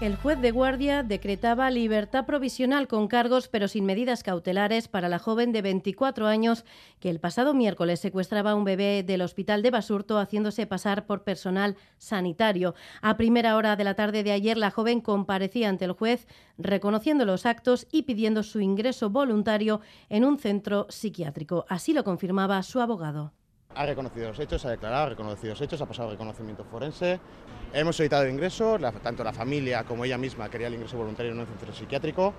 El juez de guardia decretaba libertad provisional con cargos pero sin medidas cautelares para la joven de 24 años que el pasado miércoles secuestraba a un bebé del hospital de Basurto haciéndose pasar por personal sanitario. A primera hora de la tarde de ayer la joven comparecía ante el juez reconociendo los actos y pidiendo su ingreso voluntario en un centro psiquiátrico. Así lo confirmaba su abogado. Ha reconocido los hechos, ha declarado, ha reconocido los hechos, ha pasado reconocimiento forense. Hemos solicitado el ingreso, tanto la familia como ella misma quería el ingreso voluntario en un centro psiquiátrico.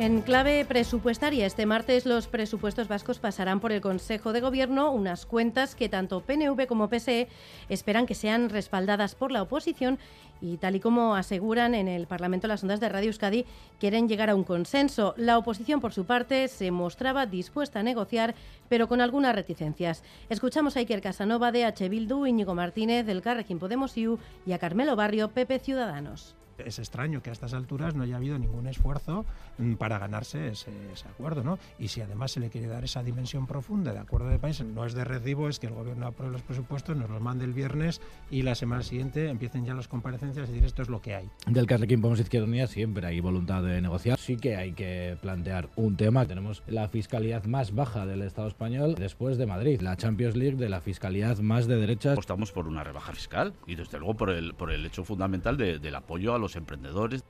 En clave presupuestaria, este martes los presupuestos vascos pasarán por el Consejo de Gobierno, unas cuentas que tanto PNV como PSE esperan que sean respaldadas por la oposición y tal y como aseguran en el Parlamento las ondas de Radio Euskadi, quieren llegar a un consenso. La oposición, por su parte, se mostraba dispuesta a negociar, pero con algunas reticencias. Escuchamos a Iker Casanova de H. Bildu, Íñigo Martínez del Carrequín Podemos y a Carmelo Barrio, Pepe Ciudadanos es extraño que a estas alturas no haya habido ningún esfuerzo mm, para ganarse ese, acuerdo, ¿no? Y si además se le quiere dar esa dimensión profunda de acuerdo de país, no es de recibo, es que el gobierno apruebe los presupuestos, nos los mande el viernes y la semana siguiente empiecen ya las comparecencias y decir esto es lo que hay. Del Carrequín Podemos Izquierda Unida siempre hay voluntad de negociar. Sí que hay que plantear un tema. Tenemos la fiscalidad más baja del Estado español después de Madrid, la Champions League de la fiscalidad más de derecha. Apostamos por una rebaja fiscal y desde luego por el, por el hecho fundamental del apoyo a los emprendedores.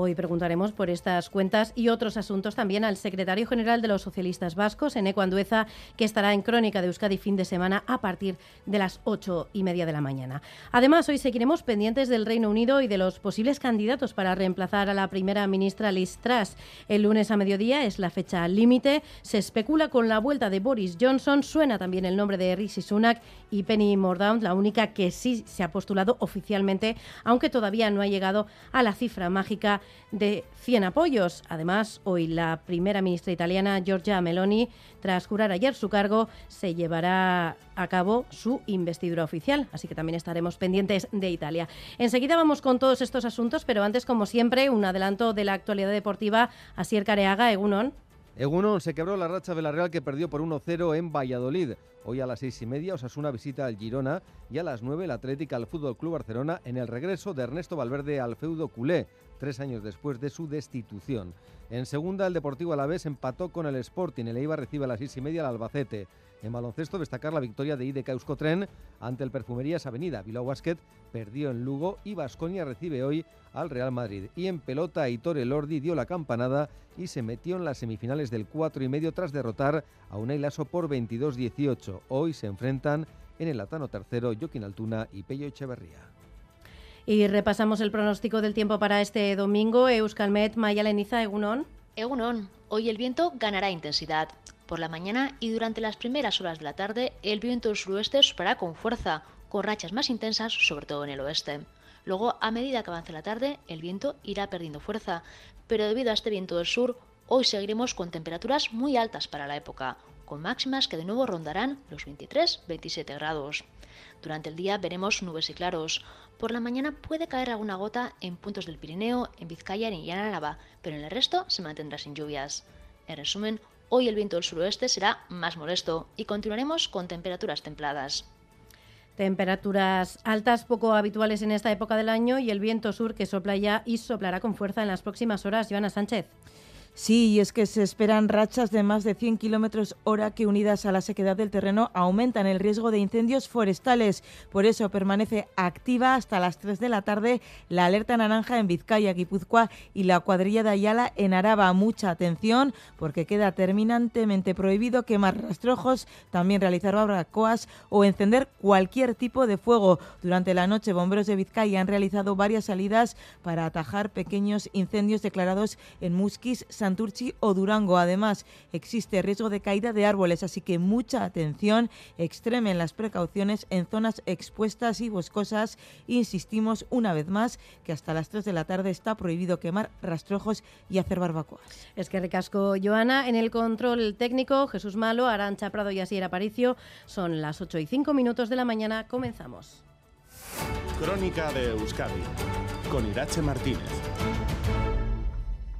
Hoy preguntaremos por estas cuentas y otros asuntos también al secretario general de los socialistas vascos, Eneco Andueza, que estará en Crónica de Euskadi fin de semana a partir de las ocho y media de la mañana. Además, hoy seguiremos pendientes del Reino Unido y de los posibles candidatos para reemplazar a la primera ministra Liz Truss. El lunes a mediodía es la fecha límite. Se especula con la vuelta de Boris Johnson. Suena también el nombre de Rishi Sunak y Penny Mordaunt, la única que sí se ha postulado oficialmente, aunque todavía no ha llegado a la cifra mágica de 100 apoyos. Además, hoy la primera ministra italiana, Giorgia Meloni, tras jurar ayer su cargo, se llevará a cabo su investidura oficial. Así que también estaremos pendientes de Italia. Enseguida vamos con todos estos asuntos, pero antes, como siempre, un adelanto de la actualidad deportiva. Asier Careaga, Egunon. Egunon se quebró la racha de la Real que perdió por 1-0 en Valladolid. Hoy a las seis y media Osasuna visita al Girona y a las nueve la Atlética al Fútbol Club Barcelona en el regreso de Ernesto Valverde al feudo culé, tres años después de su destitución. En segunda el Deportivo Alavés empató con el Sporting, el Eibar recibe a las seis y media al Albacete. En baloncesto destacar la victoria de IDK Euskotren ante el Perfumerías Avenida. Bilbao Basket perdió en Lugo y Vasconia recibe hoy al Real Madrid. Y en pelota Aitor Elordi dio la campanada y se metió en las semifinales del 4 y medio tras derrotar a Unai Lasso por 22-18. Hoy se enfrentan en el Atano tercero Joaquín Altuna y Pello Echeverría. Y repasamos el pronóstico del tiempo para este domingo. Euskalmet, Maya Leniza, Egunon. Egunon, hoy el viento ganará intensidad. Por la mañana y durante las primeras horas de la tarde, el viento del suroeste soplará con fuerza, con rachas más intensas, sobre todo en el oeste. Luego, a medida que avance la tarde, el viento irá perdiendo fuerza, pero debido a este viento del sur, hoy seguiremos con temperaturas muy altas para la época, con máximas que de nuevo rondarán los 23-27 grados. Durante el día veremos nubes y claros. Por la mañana puede caer alguna gota en puntos del Pirineo, en Vizcaya y en Álava, pero en el resto se mantendrá sin lluvias. En resumen, Hoy el viento del suroeste será más molesto y continuaremos con temperaturas templadas. Temperaturas altas poco habituales en esta época del año y el viento sur que sopla ya y soplará con fuerza en las próximas horas. Joana Sánchez. Sí, y es que se esperan rachas de más de 100 kilómetros hora que unidas a la sequedad del terreno aumentan el riesgo de incendios forestales. Por eso permanece activa hasta las 3 de la tarde la alerta naranja en Vizcaya, Guipúzcoa y la cuadrilla de Ayala en Araba. Mucha atención porque queda terminantemente prohibido quemar rastrojos, también realizar barbacoas o encender cualquier tipo de fuego. Durante la noche, bomberos de Vizcaya han realizado varias salidas para atajar pequeños incendios declarados en Musquis, San Santurchi o Durango. Además, existe riesgo de caída de árboles, así que mucha atención, extremen las precauciones en zonas expuestas y boscosas. Insistimos una vez más que hasta las 3 de la tarde está prohibido quemar rastrojos y hacer barbacoas. Es que recasco Joana en el control técnico, Jesús Malo, Arancha Prado y Asier Aparicio. Son las 8 y 5 minutos de la mañana. Comenzamos. Crónica de Euskadi con Irache Martínez.